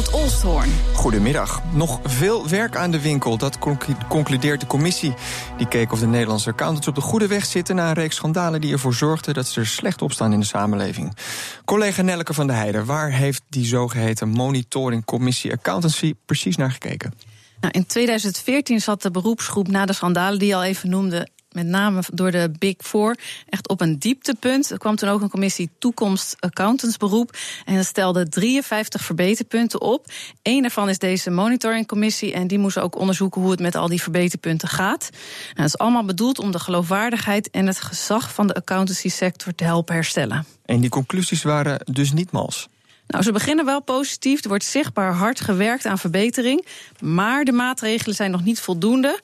Ronald Olsthoorn. Goedemiddag. Nog veel werk aan de winkel. Dat concludeert de commissie. Die keek of de Nederlandse accountants op de goede weg zitten... na een reeks schandalen die ervoor zorgden dat ze er slecht op staan in de samenleving. Collega Nelleke van der Heijden, waar heeft die zogeheten monitoring commissie accountancy precies naar gekeken? Nou, in 2014 zat de beroepsgroep na de schandalen die je al even noemde met name door de Big Four, echt op een dieptepunt. Er kwam toen ook een commissie Toekomst Accountantsberoep. En dat stelde 53 verbeterpunten op. Eén daarvan is deze monitoringcommissie. En die moest ook onderzoeken hoe het met al die verbeterpunten gaat. Nou, dat is allemaal bedoeld om de geloofwaardigheid en het gezag van de accountancy sector te helpen herstellen. En die conclusies waren dus niet mals. Nou, ze beginnen wel positief. Er wordt zichtbaar hard gewerkt aan verbetering. Maar de maatregelen zijn nog niet voldoende.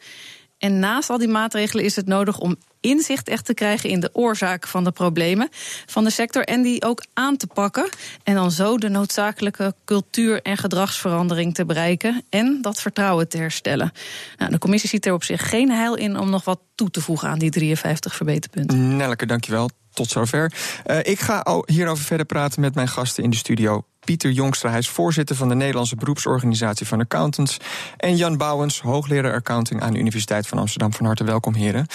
En naast al die maatregelen is het nodig om inzicht echt te krijgen in de oorzaak van de problemen van de sector en die ook aan te pakken. En dan zo de noodzakelijke cultuur- en gedragsverandering te bereiken en dat vertrouwen te herstellen. Nou, de commissie ziet er op zich geen heil in om nog wat toe te voegen aan die 53 verbeterpunten. Nelke, dankjewel. Tot zover. Uh, ik ga hierover verder praten met mijn gasten in de studio. Pieter Jongstra, hij is voorzitter van de Nederlandse beroepsorganisatie van accountants. En Jan Bouwens, hoogleraar accounting aan de Universiteit van Amsterdam. Van harte welkom, heren.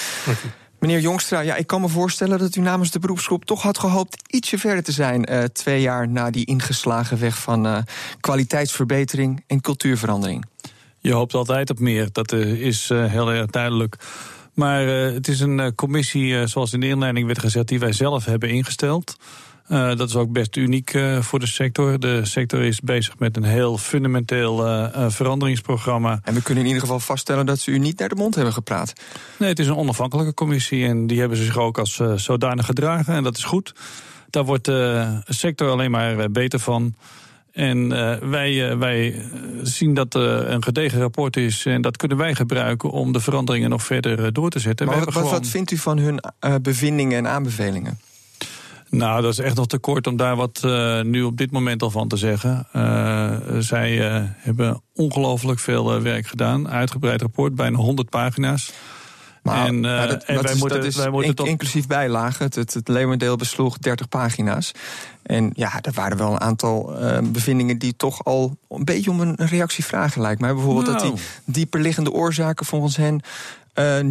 Meneer Jongstra, ja, ik kan me voorstellen dat u namens de beroepsgroep toch had gehoopt ietsje verder te zijn. Uh, twee jaar na die ingeslagen weg van uh, kwaliteitsverbetering en cultuurverandering. Je hoopt altijd op meer, dat is heel erg duidelijk. Maar het is een commissie, zoals in de inleiding werd gezegd, die wij zelf hebben ingesteld. Uh, dat is ook best uniek uh, voor de sector. De sector is bezig met een heel fundamenteel uh, veranderingsprogramma. En we kunnen in ieder geval vaststellen dat ze u niet naar de mond hebben gepraat. Nee, het is een onafhankelijke commissie en die hebben zich ook als zodanig gedragen. En dat is goed. Daar wordt de sector alleen maar beter van. En wij, wij zien dat er een gedegen rapport is. En dat kunnen wij gebruiken om de veranderingen nog verder door te zetten. Maar wat, gewoon... wat vindt u van hun bevindingen en aanbevelingen? Nou, dat is echt nog te kort om daar wat uh, nu op dit moment al van te zeggen. Uh, zij uh, hebben ongelooflijk veel werk gedaan. Uitgebreid rapport, bijna 100 pagina's. Maar, en, dat, en wij is, moeten, dat wij moeten tot... inclusief bijlagen. Het, het, het leeuwendeel besloeg 30 pagina's. En ja, er waren wel een aantal bevindingen die toch al een beetje om een reactie vragen lijkt mij. Bijvoorbeeld dat die nou. dieperliggende oorzaken volgens hen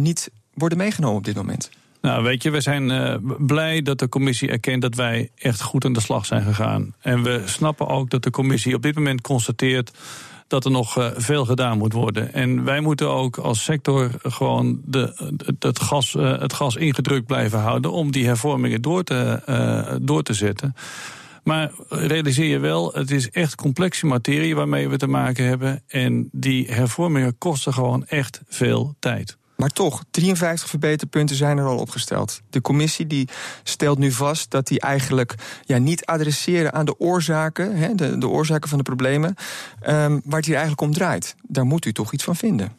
niet worden meegenomen op dit moment. Nou, weet je, we zijn uh, blij dat de commissie erkent dat wij echt goed aan de slag zijn gegaan. En we snappen ook dat de commissie op dit moment constateert dat er nog uh, veel gedaan moet worden. En wij moeten ook als sector gewoon de, het, gas, uh, het gas ingedrukt blijven houden om die hervormingen door te, door te zetten. Maar realiseer je wel, het is echt complexe materie waarmee we te maken hebben. En die hervormingen kosten gewoon echt veel tijd. Maar toch, 53 verbeterpunten zijn er al opgesteld. De commissie die stelt nu vast dat die eigenlijk ja, niet adresseren aan de oorzaken, hè, de, de oorzaken van de problemen, um, waar het hier eigenlijk om draait. Daar moet u toch iets van vinden.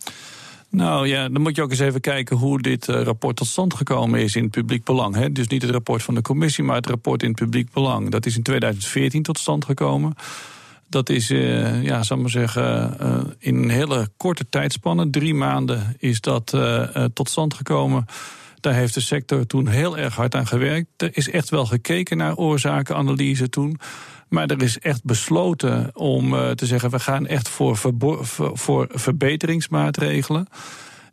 Nou ja, dan moet je ook eens even kijken hoe dit uh, rapport tot stand gekomen is in het publiek belang. Hè. Dus niet het rapport van de commissie, maar het rapport in het publiek belang. Dat is in 2014 tot stand gekomen. Dat is, uh, ja, zal maar zeggen, uh, in een hele korte tijdspanne, drie maanden, is dat uh, tot stand gekomen. Daar heeft de sector toen heel erg hard aan gewerkt. Er is echt wel gekeken naar oorzakenanalyse toen. Maar er is echt besloten om te zeggen: we gaan echt voor, voor verbeteringsmaatregelen.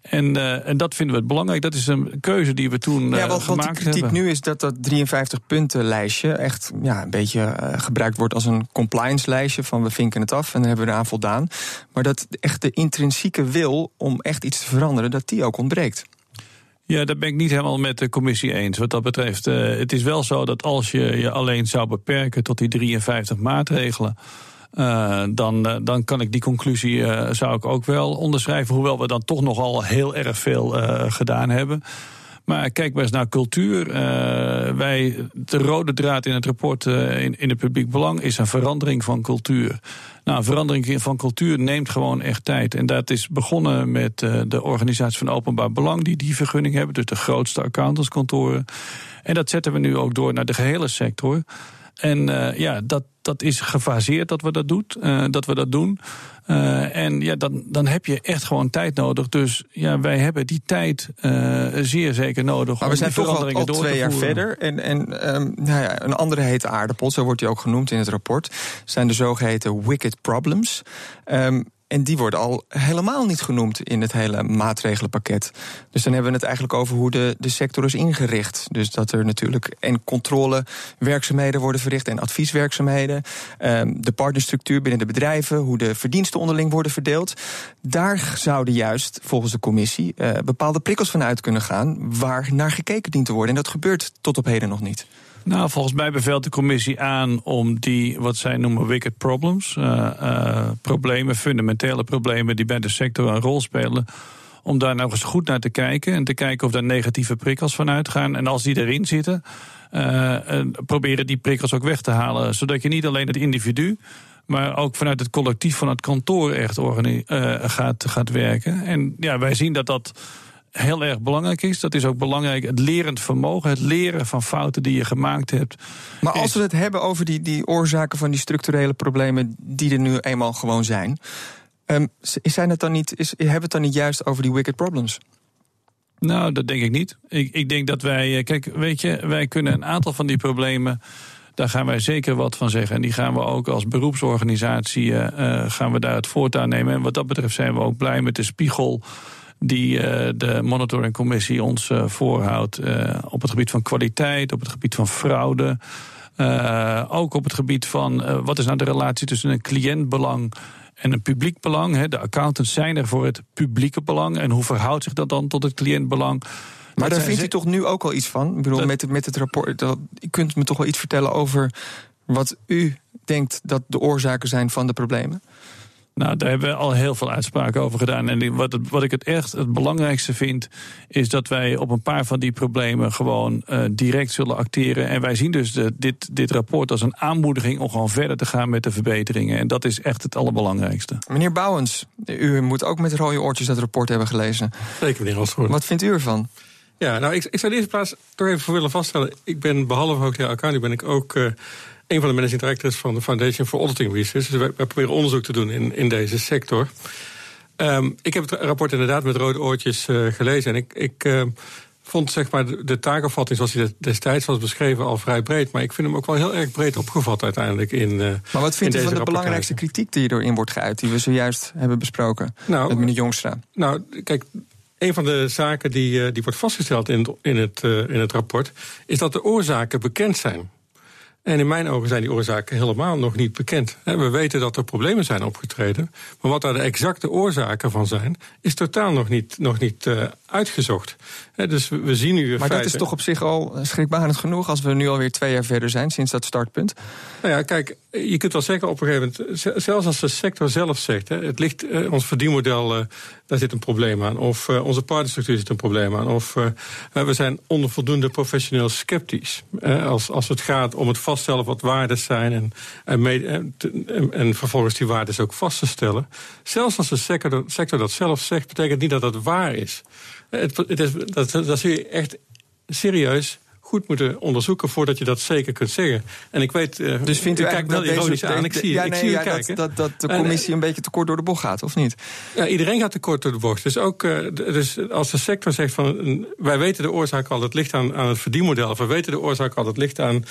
En, uh, en dat vinden we het belangrijk. Dat is een keuze die we toen uh, ja, want, gemaakt want de kritiek nu is dat dat 53 punten lijstje echt ja, een beetje uh, gebruikt wordt als een compliance lijstje van we vinken het af en dan hebben we eraan voldaan. Maar dat echt de intrinsieke wil om echt iets te veranderen, dat die ook ontbreekt. Ja, dat ben ik niet helemaal met de commissie eens. Wat dat betreft, het is wel zo dat als je je alleen zou beperken tot die 53 maatregelen uh, dan, uh, dan kan ik die conclusie uh, zou ik ook wel onderschrijven. Hoewel we dan toch nogal heel erg veel gedaan hebben. Maar kijk maar eens naar cultuur. wij, de rode draad in het rapport in, in het publiek belang is een verandering van cultuur. Nou, verandering van cultuur neemt gewoon echt tijd. En dat is begonnen met de organisatie van openbaar belang, die die vergunning hebben, dus de grootste accountantskantoren. En dat zetten we nu ook door naar de gehele sector. En ja, dat, dat is gefaseerd dat we dat, doet, uh, dat, we dat doen. Uh, en ja, dan, dan heb je echt gewoon tijd nodig. Dus ja, wij hebben die tijd uh, zeer zeker nodig. Maar we zijn toch al, al twee jaar verder. En, en um, nou ja, een andere hete aardappel, zo wordt die ook genoemd in het rapport, zijn de zogeheten wicked problems. Um, en die worden al helemaal niet genoemd in het hele maatregelenpakket. Dus dan hebben we het eigenlijk over hoe de, de sector is ingericht. Dus dat er natuurlijk en controlewerkzaamheden worden verricht en advieswerkzaamheden. Um, de partnerstructuur binnen de bedrijven, hoe de verdiensten onderling worden verdeeld. Daar zouden juist volgens de commissie uh, bepaalde prikkels van uit kunnen gaan waar naar gekeken dient te worden. En dat gebeurt tot op heden nog niet. Nou, volgens mij beveelt de commissie aan om die, wat zij noemen wicked problems, uh, uh, problemen, fundamentele problemen die bij de sector een rol spelen, om daar nou eens goed naar te kijken en te kijken of daar negatieve prikkels van uitgaan. En als die erin zitten, uh, proberen die prikkels ook weg te halen, zodat je niet alleen het individu, maar ook vanuit het collectief van het kantoor echt gaat, gaat werken. En ja, wij zien dat dat heel erg belangrijk is. Dat is ook belangrijk, het lerend vermogen, het leren van fouten die je gemaakt hebt. Maar als we het hebben over die, die oorzaken van die structurele problemen die er nu eenmaal gewoon zijn, um, zijn het dan niet, is, hebben we het dan niet juist over die wicked problems? Nou, dat denk ik niet. Ik, ik denk dat wij, eh, kijk, weet je, wij kunnen een aantal van die problemen daar gaan wij zeker wat van zeggen. En die gaan we ook als beroepsorganisatie uh, gaan we daar het voortouw nemen. En wat dat betreft zijn we ook blij met de spiegel die uh, de monitoringcommissie ons uh, voorhoudt. Uh, op het gebied van kwaliteit, op het gebied van fraude. ook op het gebied van wat is nou de relatie tussen een cliëntbelang en een publiek belang. De accountants zijn er voor het publieke belang. En hoe verhoudt zich dat dan tot het cliëntbelang? Maar daar vindt u toch nu ook al iets van? Ik bedoel, met, het, met het rapport. Dat, u kunt me toch wel iets vertellen over wat u denkt dat de oorzaken zijn van de problemen? Nou, daar hebben we al heel veel uitspraken over gedaan. En wat, het, wat ik het echt het belangrijkste vind, is dat wij op een paar van die problemen gewoon uh, direct zullen acteren. En wij zien dus de, dit, dit rapport als een aanmoediging om gewoon verder te gaan met de verbeteringen. En dat is echt het allerbelangrijkste. Meneer Bouwens, u moet ook met rode oortjes dat rapport hebben gelezen. Zeker, meneer Rosvoort. Wat vindt u ervan? Ja, nou, ik, ik zou in eerste plaats toch even voor willen vaststellen. Ik ben behalve ook accounting, ben ik ook uh, een van de managing directors van de Foundation for Auditing Research. Dus wij, wij proberen onderzoek te doen in, in deze sector. Um, ik heb het rapport inderdaad met rode oortjes uh, gelezen. En ik, ik uh, vond zeg maar, de, de taakafvatting zoals die destijds was beschreven al vrij breed. Maar ik vind hem ook wel heel erg breed opgevat uiteindelijk in. Uh, maar wat vindt u van de belangrijkste kritiek die erin wordt geuit, die we zojuist hebben besproken nou, met meneer Jongstra? Nou, kijk. Een van de zaken die, die wordt vastgesteld in het, in, het, in het rapport, is dat de oorzaken bekend zijn. En in mijn ogen zijn die oorzaken helemaal nog niet bekend. We weten dat er problemen zijn opgetreden. Maar wat daar de exacte oorzaken van zijn, is totaal nog niet, nog niet uh, uitgezocht. Dus we zien nu. Maar dat is toch op zich al schrikbarend genoeg als we nu alweer twee jaar verder zijn sinds dat startpunt? Nou ja, kijk, je kunt wel zeggen op een gegeven moment, zelfs als de sector zelf zegt, het ligt, eh, ons verdienmodel, eh, daar zit een probleem aan. Of onze partnerstructuur zit een probleem aan. Of we zijn onder voldoende professioneel sceptisch. als, als het gaat om het vaststellen wat waarden zijn en, en, en, en, vervolgens die waarden ook vast te stellen. Zelfs als de sector, sector dat zelf zegt, betekent niet dat dat waar is. Het, is dat, dat zul je echt serieus goed moeten onderzoeken voordat je dat zeker kunt zeggen. En ik weet, uh, dus vindt u, wel ironisch aan. Ik zie, ja, nee, ik zie ja, kijken. Dat, dat, dat de commissie een beetje te kort door de bocht gaat, of niet? Ja, iedereen gaat te kort door de bocht. Dus ook uh, dus als de sector zegt van wij weten de oorzaak al, het ligt aan, aan het verdienmodel, of wij weten de oorzaak al, het ligt aan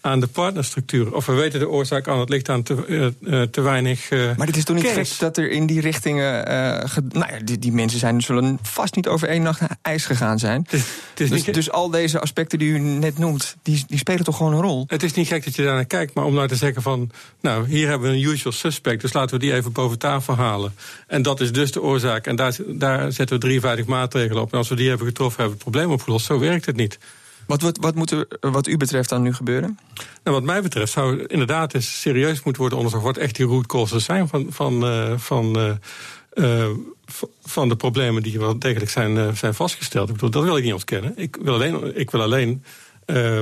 aan de partnerstructuur. Of we weten de oorzaak aan, het ligt aan te, uh, te weinig. Uh, maar het is toch niet gek dat er in die richtingen. Uh, nou ja, die, die, mensen zijn, zullen vast niet over één nacht naar ijs gegaan zijn. Het is, het is dus, dus, al deze aspecten die u net noemt, die, die spelen toch gewoon een rol? Het is niet gek dat je daar naar kijkt, maar om nou te zeggen van. Nou, hier hebben we een usual suspect, dus laten we die even boven tafel halen. En dat is dus de oorzaak. En daar, daar zetten we 53 maatregelen op. En als we die hebben getroffen, hebben we het probleem opgelost. Zo werkt het niet. Wat, wat, wat moet er wat u betreft dan nu gebeuren? Nou, wat mij betreft zou inderdaad eens serieus moeten worden onderzocht... wat echt die root causes zijn van, van, uh, van, uh, van de problemen die wel degelijk zijn, zijn vastgesteld. Ik bedoel, dat wil ik niet ontkennen. Ik wil alleen, ik wil alleen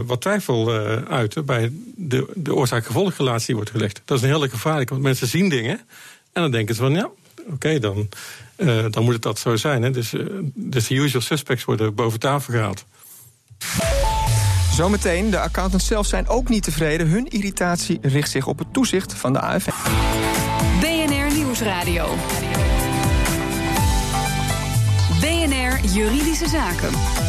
wat twijfel uiten bij de, de oorzaak-gevolgrelatie die wordt gelegd. Dat is een hele gevaarlijke, want mensen zien dingen... en dan denken ze van, ja, oké, dan, dan moet het dat zo zijn. Hè. Dus, dus de usual suspects worden boven tafel gehaald. Zometeen, de accountants zelf zijn ook niet tevreden. Hun irritatie richt zich op het toezicht van de AFM. BNR Nieuwsradio. BNR Juridische Zaken.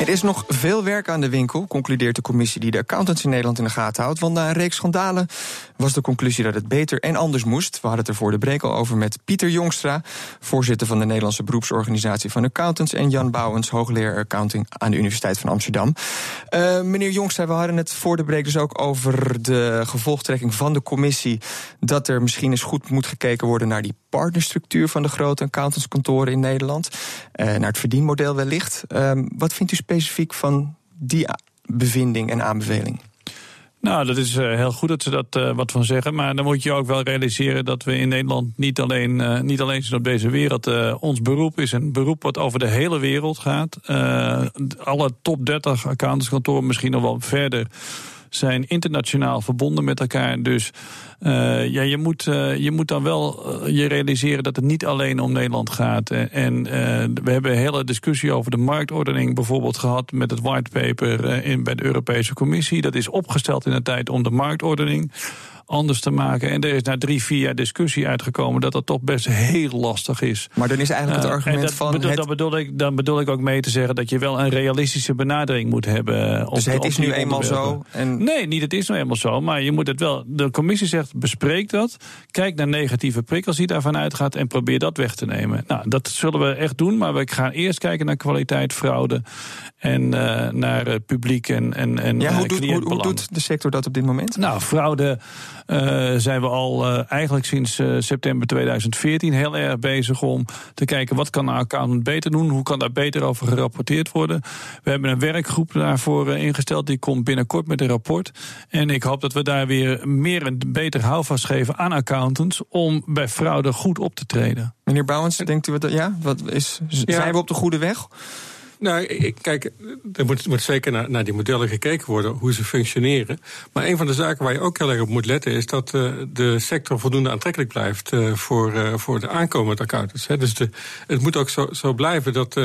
Er is nog veel werk aan de winkel, concludeert de commissie die de accountants in Nederland in de gaten houdt. Want na een reeks schandalen was de conclusie dat het beter en anders moest. We hadden het er voor de break al over met Pieter Jongstra, voorzitter van de Nederlandse beroepsorganisatie van accountants, en Jan Bouwens, hoogleraar accounting aan de Universiteit van Amsterdam. Uh, meneer Jongstra, we hadden het voor de break dus ook over de gevolgtrekking van de commissie. Dat er misschien eens goed moet gekeken worden naar die partnerstructuur van de grote accountantskantoren in Nederland. Uh, naar het verdienmodel wellicht. Uh, wat vindt u specifiek van die bevinding en aanbeveling? Nou, dat is uh, heel goed dat ze dat uh, wat van zeggen. Maar dan moet je ook wel realiseren dat we in Nederland niet alleen, uh, niet alleen zijn op deze wereld. ons beroep is een beroep wat over de hele wereld gaat. alle top 30 accountantskantoren, misschien nog wel verder zijn internationaal verbonden met elkaar. Dus uh, ja, je, moet, uh, je moet dan wel uh, je realiseren dat het niet alleen om Nederland gaat. En we hebben een hele discussie over de marktordening bijvoorbeeld gehad met het whitepaper in, bij de Europese Commissie. Dat is opgesteld in de tijd om de marktordening anders te maken. En er is na drie, vier jaar discussie uitgekomen dat dat toch best heel lastig is. Maar dan is eigenlijk het argument dat van. Bedoel, het... dat bedoel ik, dan bedoel ik ook mee te zeggen dat je wel een realistische benadering moet hebben. Op, dus het is nu eenmaal zo? En... Nee, niet het is nu eenmaal zo. Maar je moet het wel. De commissie zegt: bespreek dat. Kijk naar negatieve prikkels die daarvan uitgaat. En probeer dat weg te nemen. Nou, dat zullen we echt doen. Maar we gaan eerst kijken naar kwaliteit, fraude. En uh, naar publiek en, en, en ja, hoe, doet, hoe, hoe doet de sector dat op dit moment? Nou, fraude zijn we al uh, eigenlijk sinds uh, september 2014 heel erg bezig om te kijken wat kan een accountant beter doen, hoe kan daar beter over gerapporteerd worden. We hebben een werkgroep daarvoor ingesteld, die komt binnenkort met een rapport. En ik hoop dat we daar weer meer en beter houvast geven aan accountants om bij fraude goed op te treden. Meneer Bouwens, denkt u wat, ja, wat is, zijn ja. we op de goede weg? Nou, ik, kijk, er moet, moet zeker naar, naar, die modellen gekeken worden, hoe ze functioneren. Maar een van de zaken waar je ook heel erg op moet letten, is dat uh, de sector voldoende aantrekkelijk blijft uh, voor, uh, voor de aankomende accountants. Hè. Dus de, het moet ook zo, zo blijven dat.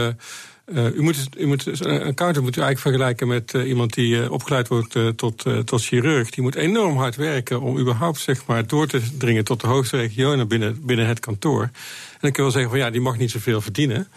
u moet, u moet, een accountant moet u eigenlijk vergelijken met iemand die opgeleid wordt tot, tot chirurg. Die moet enorm hard werken om überhaupt zeg maar, door te dringen tot de hoogste regionen binnen, binnen het kantoor. En dan kun je wel zeggen van ja, die mag niet zoveel verdienen.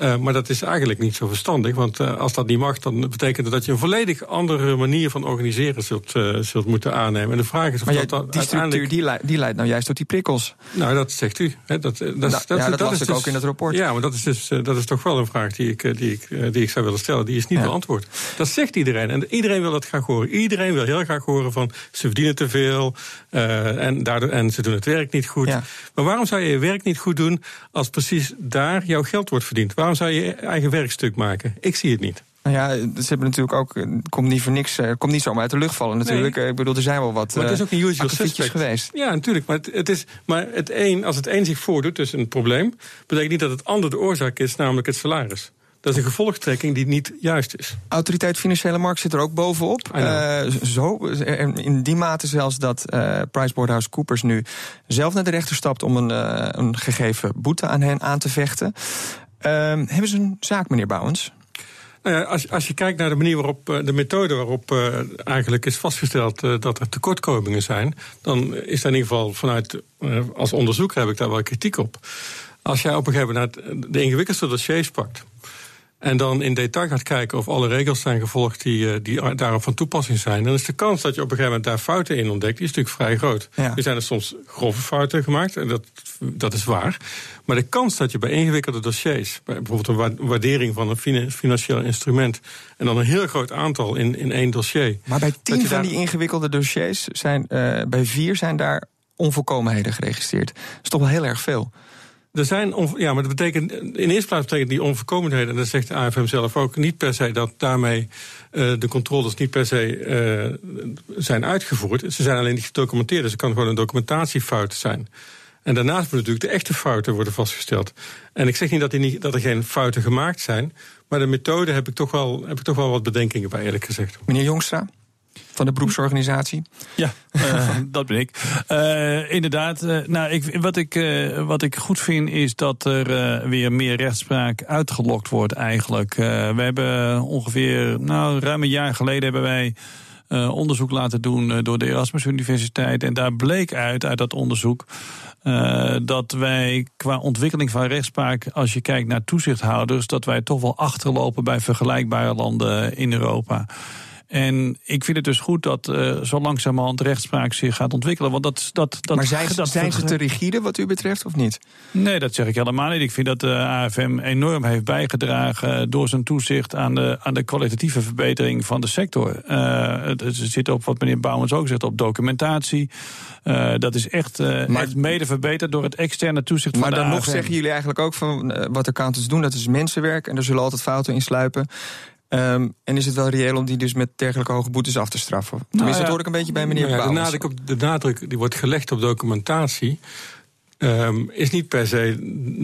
Uh, maar dat is eigenlijk niet zo verstandig. Want uh, als dat niet mag, dan betekent dat dat je een volledig andere manier van organiseren zult, uh, zult moeten aannemen. En de vraag is of maar dat, dat die structuur die, leidt, die leidt nou juist tot die prikkels. Nou, dat zegt u. Dat, dat, nou, dat, ja, dat, is ik dus, ook in het rapport. Ja, maar dat is, dus, dat is toch wel een vraag die ik, die, ik, die ik zou willen stellen. Die is niet ja. beantwoord. Dat zegt iedereen. En iedereen wil dat graag horen. Iedereen wil heel graag horen van ze verdienen te veel en, daardoor, en ze doen het werk niet goed. Ja. Maar waarom zou je je werk niet goed doen als precies daar jouw geld wordt verdiend? Waarom zou je eigen werkstuk maken. Ik zie het niet. Nou ja, ze hebben natuurlijk ook. Komt niet voor niks. Komt niet zomaar uit de lucht vallen, natuurlijk. Nee. Ik bedoel, er zijn wel wat. Maar het is ook een usual suspect geweest. Ja, natuurlijk. Maar, het, het, is, maar het een, als het een zich voordoet, dus een probleem. betekent niet dat het ander de oorzaak is, namelijk het salaris. Dat is een gevolgtrekking die niet juist is. Autoriteit Financiële Markt zit er ook bovenop. Uh, zo, in die mate zelfs dat uh, PricewaterhouseCoopers nu zelf naar de rechter stapt om een, uh, een gegeven boete aan hen aan te vechten. Uh, hebben ze een zaak, meneer Bouwens? Nou als, als je kijkt naar de manier waarop, de methode waarop uh, eigenlijk is vastgesteld uh, dat er tekortkomingen zijn, dan is daar in ieder geval vanuit, als onderzoeker heb ik daar wel kritiek op. Als jij op een gegeven moment de ingewikkeldste dossiers pakt. En dan in detail gaat kijken of alle regels zijn gevolgd die, die daarop van toepassing zijn. Dan is de kans dat je op een gegeven moment daar fouten in ontdekt, die is natuurlijk vrij groot. Ja. Er zijn er soms grove fouten gemaakt, en dat, dat is waar. Maar de kans dat je bij ingewikkelde dossiers, bij bijvoorbeeld een waardering van een financieel instrument, en dan een heel groot aantal in, in één dossier. Maar bij tien van daar... die ingewikkelde dossiers zijn, uh, bij vier zijn daar onvolkomenheden geregistreerd. Dat is toch wel heel erg veel. Er zijn, ja, maar dat betekent, in eerste plaats betekent die onvolkomenheden, en dat zegt de AFM zelf ook, niet per se dat daarmee uh, de controles niet per se uh, zijn uitgevoerd. Ze zijn alleen niet gedocumenteerd, dus het kan gewoon een documentatiefout zijn. En daarnaast moeten natuurlijk de echte fouten worden vastgesteld. En ik zeg niet dat, niet dat er geen fouten gemaakt zijn, maar de methode heb ik toch wel, heb ik toch wel wat bedenkingen bij, eerlijk gezegd. Meneer Jongstra? Van de beroepsorganisatie. Ja, uh, dat ben ik. Uh, inderdaad, uh, nou, ik, wat, ik, wat ik goed vind is dat er weer meer rechtspraak uitgelokt wordt eigenlijk. we hebben ongeveer, nou, ruim een jaar geleden hebben wij... onderzoek laten doen door de Erasmus Universiteit. En daar bleek uit, uit dat onderzoek, dat wij qua ontwikkeling van rechtspraak, als je kijkt naar toezichthouders, dat wij toch wel achterlopen bij vergelijkbare landen in Europa. En ik vind het dus goed dat uh, zo langzamerhand rechtspraak zich gaat ontwikkelen. Want dat, dat, dat, maar zijn, dat, zijn ze te rigide wat u betreft of niet? Nee, dat zeg ik helemaal niet. Ik vind dat de AFM enorm heeft bijgedragen door zijn toezicht aan de, aan de kwalitatieve verbetering van de sector. Uh, het, het, zit op wat meneer Bouwens ook zegt, op documentatie. Uh, dat is echt, maar, echt mede verbeterd door het externe toezicht van de Maar dan nog zeggen jullie eigenlijk ook van wat accountants doen, dat is mensenwerk en er zullen altijd fouten in sluipen. Um, en is het wel reëel om die dus met dergelijke hoge boetes af te straffen? Tenminste, nou ja, dat hoor ik een beetje bij meneer nou ja, de, nadruk op, de nadruk die wordt gelegd op documentatie... Um, is niet per se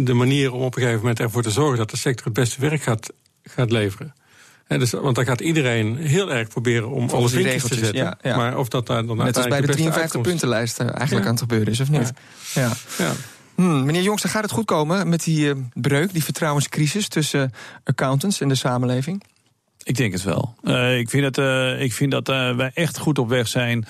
de manier om op een gegeven moment ervoor te zorgen... dat de sector het beste werk gaat, gaat leveren. Dus, want dan gaat iedereen heel erg proberen om alles in te zetten. Ja, ja. Maar of dat daar dan Net als bij de 53 puntenlijst eigenlijk aan het gebeuren is, of niet? Ja. ja. Hmm, meneer Jongster, gaat het goed komen met die uh, breuk, die vertrouwenscrisis tussen accountants en de samenleving? Ik denk het wel. Uh, ik vind dat, uh, ik vind dat uh, wij echt goed op weg zijn.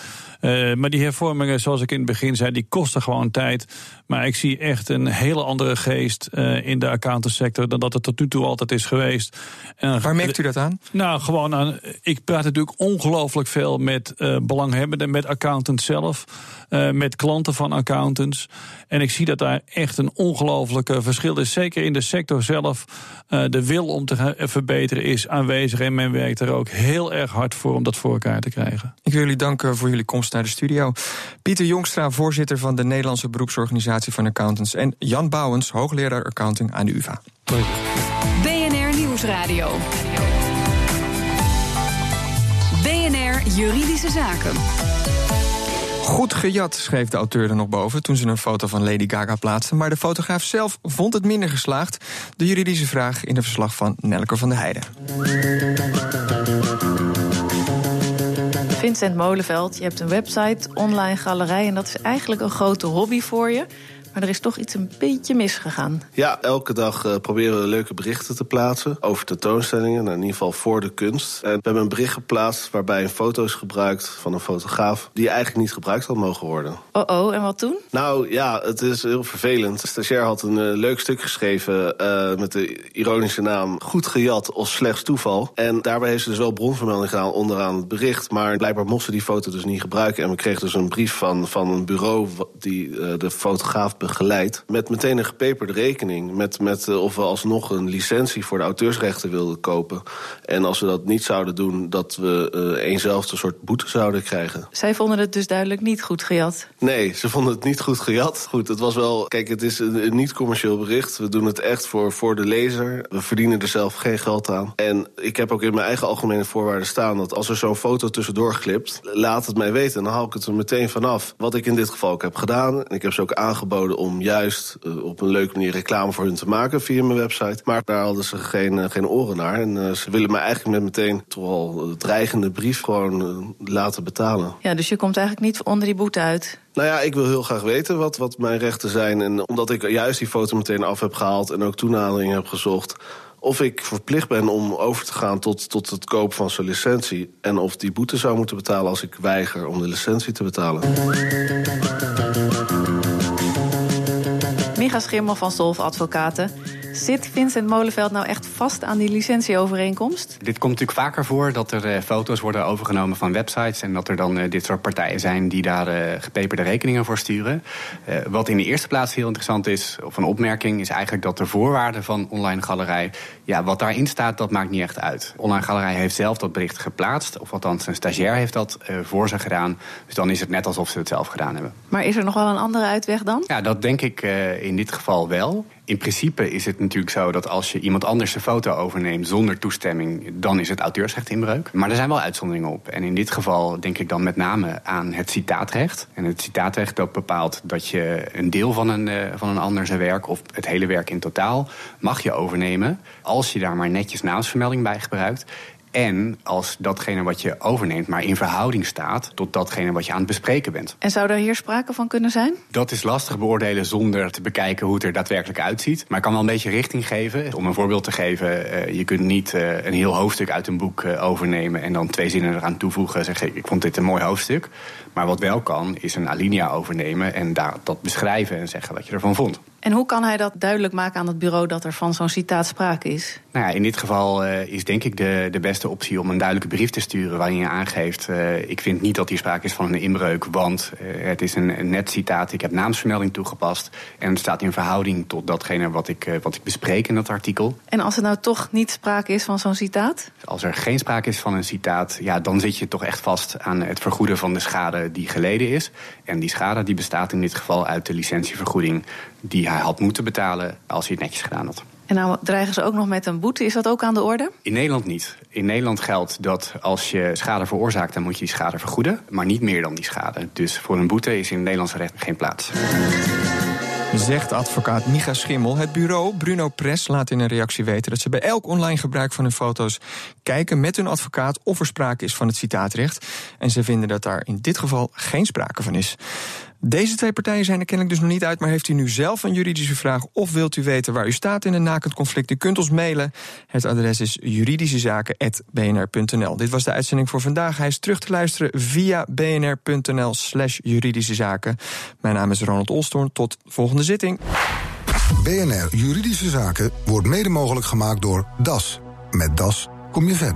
Maar die hervormingen, zoals ik in het begin zei, die kosten gewoon tijd. Maar ik zie echt een hele andere geest in de accountantssector dan dat het tot nu toe altijd is geweest. En, Waar merkt u dat aan? Nou, gewoon aan. Ik praat natuurlijk ongelooflijk veel met belanghebbenden, met accountants zelf, met klanten van accountants. En ik zie dat daar echt een ongelooflijke verschil is. Zeker in de sector zelf. de wil om te verbeteren is aanwezig. En men werkt er ook heel erg hard voor om dat voor elkaar te krijgen. Ik wil jullie danken voor jullie komst naar de studio. Pieter Jongstra, voorzitter van de Nederlandse beroepsorganisatie van accountants. En Jan Bouwens, hoogleraar accounting aan de UvA. BNR Nieuwsradio. BNR Juridische Zaken. Goed gejat, schreef de auteur er nog boven toen ze een foto van Lady Gaga plaatste. Maar de fotograaf zelf vond het minder geslaagd. De juridische vraag in de verslag van Nelke van der Heijden. Vincent Molenveld, je hebt een website, online galerij... en dat is eigenlijk een grote hobby voor je. Maar er is toch iets een beetje misgegaan. Ja, elke dag uh, proberen we leuke berichten te plaatsen over tentoonstellingen. Nou, in ieder geval voor de kunst. En we hebben een bericht geplaatst waarbij een foto is gebruikt van een fotograaf... die eigenlijk niet gebruikt had mogen worden. Oh oh, en wat toen? Nou ja, het is heel vervelend. De stagiair had een uh, leuk stuk geschreven uh, met de ironische naam... Goed gejat of slechts toeval. En daarbij heeft ze dus wel bronvermelding gedaan onderaan het bericht. Maar blijkbaar mochten ze die foto dus niet gebruiken. En we kregen dus een brief van, van een bureau die de fotograaf begeleid. Met meteen een gepeperde rekening. Met, met uh, of we alsnog een licentie voor de auteursrechten wilden kopen. En als we dat niet zouden doen, dat we uh, eenzelfde soort boete zouden krijgen. Zij vonden het dus duidelijk niet goed gejat? Nee, ze vonden het niet goed gejat. Goed, het was wel. Kijk, het is een, een niet-commercieel bericht. We doen het echt voor, voor de lezer. We verdienen er zelf geen geld aan. En ik heb ook in mijn eigen algemene voorwaarden staan dat als er zo'n foto tussendoor glipt, laat het mij weten. Dan haal ik het er meteen vanaf. Wat ik in dit geval ook heb gedaan. En ik heb ze ook aangeboden om juist uh, op een leuke manier reclame voor hun te maken via mijn website. Maar daar hadden ze geen, uh, geen oren naar. En uh, ze willen me eigenlijk met meteen toch al dreigende brief gewoon laten betalen. Ja, dus je komt eigenlijk niet onder die boete uit? Nou ja, ik wil heel graag weten wat, wat mijn rechten zijn. En omdat ik juist die foto meteen af heb gehaald en ook toenadering heb gezocht of ik verplicht ben om over te gaan tot, tot het kopen van zijn licentie. En of die boete zou moeten betalen als ik weiger om de licentie te betalen. Micha Schimmel van Solf Advocaten. Zit Vincent Molenveld nou echt vast aan die licentieovereenkomst? Dit komt natuurlijk vaker voor dat er uh, foto's worden overgenomen van websites. En dat er dan uh, dit soort partijen zijn die daar uh, gepeperde rekeningen voor sturen. wat in de eerste plaats heel interessant is, of een opmerking, is eigenlijk dat de voorwaarden van online galerij. Ja, wat daarin staat, dat maakt niet echt uit. Online galerij heeft zelf dat bericht geplaatst. Of althans, een stagiair heeft dat voor ze gedaan. Dus dan is het net alsof ze het zelf gedaan hebben. Maar is er nog wel een andere uitweg dan? Ja, dat denk ik in dit geval wel. In principe is het natuurlijk zo dat als je iemand anders een foto overneemt zonder toestemming, dan is het auteursrecht inbreuk. Maar er zijn wel uitzonderingen op. En in dit geval denk ik dan met name aan het citaatrecht. En het citaatrecht dat bepaalt dat je een deel van een, uh, van een ander zijn werk of het hele werk in totaal mag je overnemen als je daar maar netjes naamsvermelding bij gebruikt. En als datgene wat je overneemt maar in verhouding staat tot datgene wat je aan het bespreken bent. En zou daar hier sprake van kunnen zijn? Dat is lastig beoordelen zonder te bekijken hoe het er daadwerkelijk uitziet. Maar ik kan wel een beetje richting geven. Om een voorbeeld te geven, uh, je kunt niet uh, een heel hoofdstuk uit een boek uh, overnemen en dan twee zinnen eraan toevoegen en zeggen: Ik vond dit een mooi hoofdstuk. Maar wat wel kan, is een alinea overnemen en daar, dat beschrijven en zeggen wat je ervan vond. En hoe kan hij dat duidelijk maken aan het bureau dat er van zo'n citaat sprake is? Nou ja, in dit geval uh, is denk ik de, de beste optie om een duidelijke brief te sturen waarin je aangeeft: uh, ik vind niet dat hier sprake is van een inbreuk, want uh, het is een, een net citaat. Ik heb naamsvermelding toegepast en het staat in verhouding tot datgene wat ik, wat ik bespreek in dat artikel. En als er nou toch niet sprake is van zo'n citaat? Als er geen sprake is van een citaat, ja, dan zit je toch echt vast aan het vergoeden van de schade die geleden is. En die schade die bestaat in dit geval uit de licentievergoeding die hij had moeten betalen als hij het netjes gedaan had. En nou dreigen ze ook nog met een boete. Is dat ook aan de orde? In Nederland niet. In Nederland geldt dat als je schade veroorzaakt, dan moet je die schade vergoeden. Maar niet meer dan die schade. Dus voor een boete is in het Nederlands recht geen plaats. Zegt advocaat Micha Schimmel. Het bureau Bruno Press laat in een reactie weten dat ze bij elk online gebruik van hun foto's kijken met hun advocaat of er sprake is van het citaatrecht. En ze vinden dat daar in dit geval geen sprake van is. Deze twee partijen zijn er kennelijk dus nog niet uit, maar heeft u nu zelf een juridische vraag of wilt u weten waar u staat in een nakend conflict? U kunt ons mailen. Het adres is juridischezaken.bnr.nl. Dit was de uitzending voor vandaag. Hij is terug te luisteren via bnr.nl/slash. Mijn naam is Ronald Olstorn. Tot volgende zitting. BNR Juridische Zaken wordt mede mogelijk gemaakt door DAS. Met DAS kom je verder.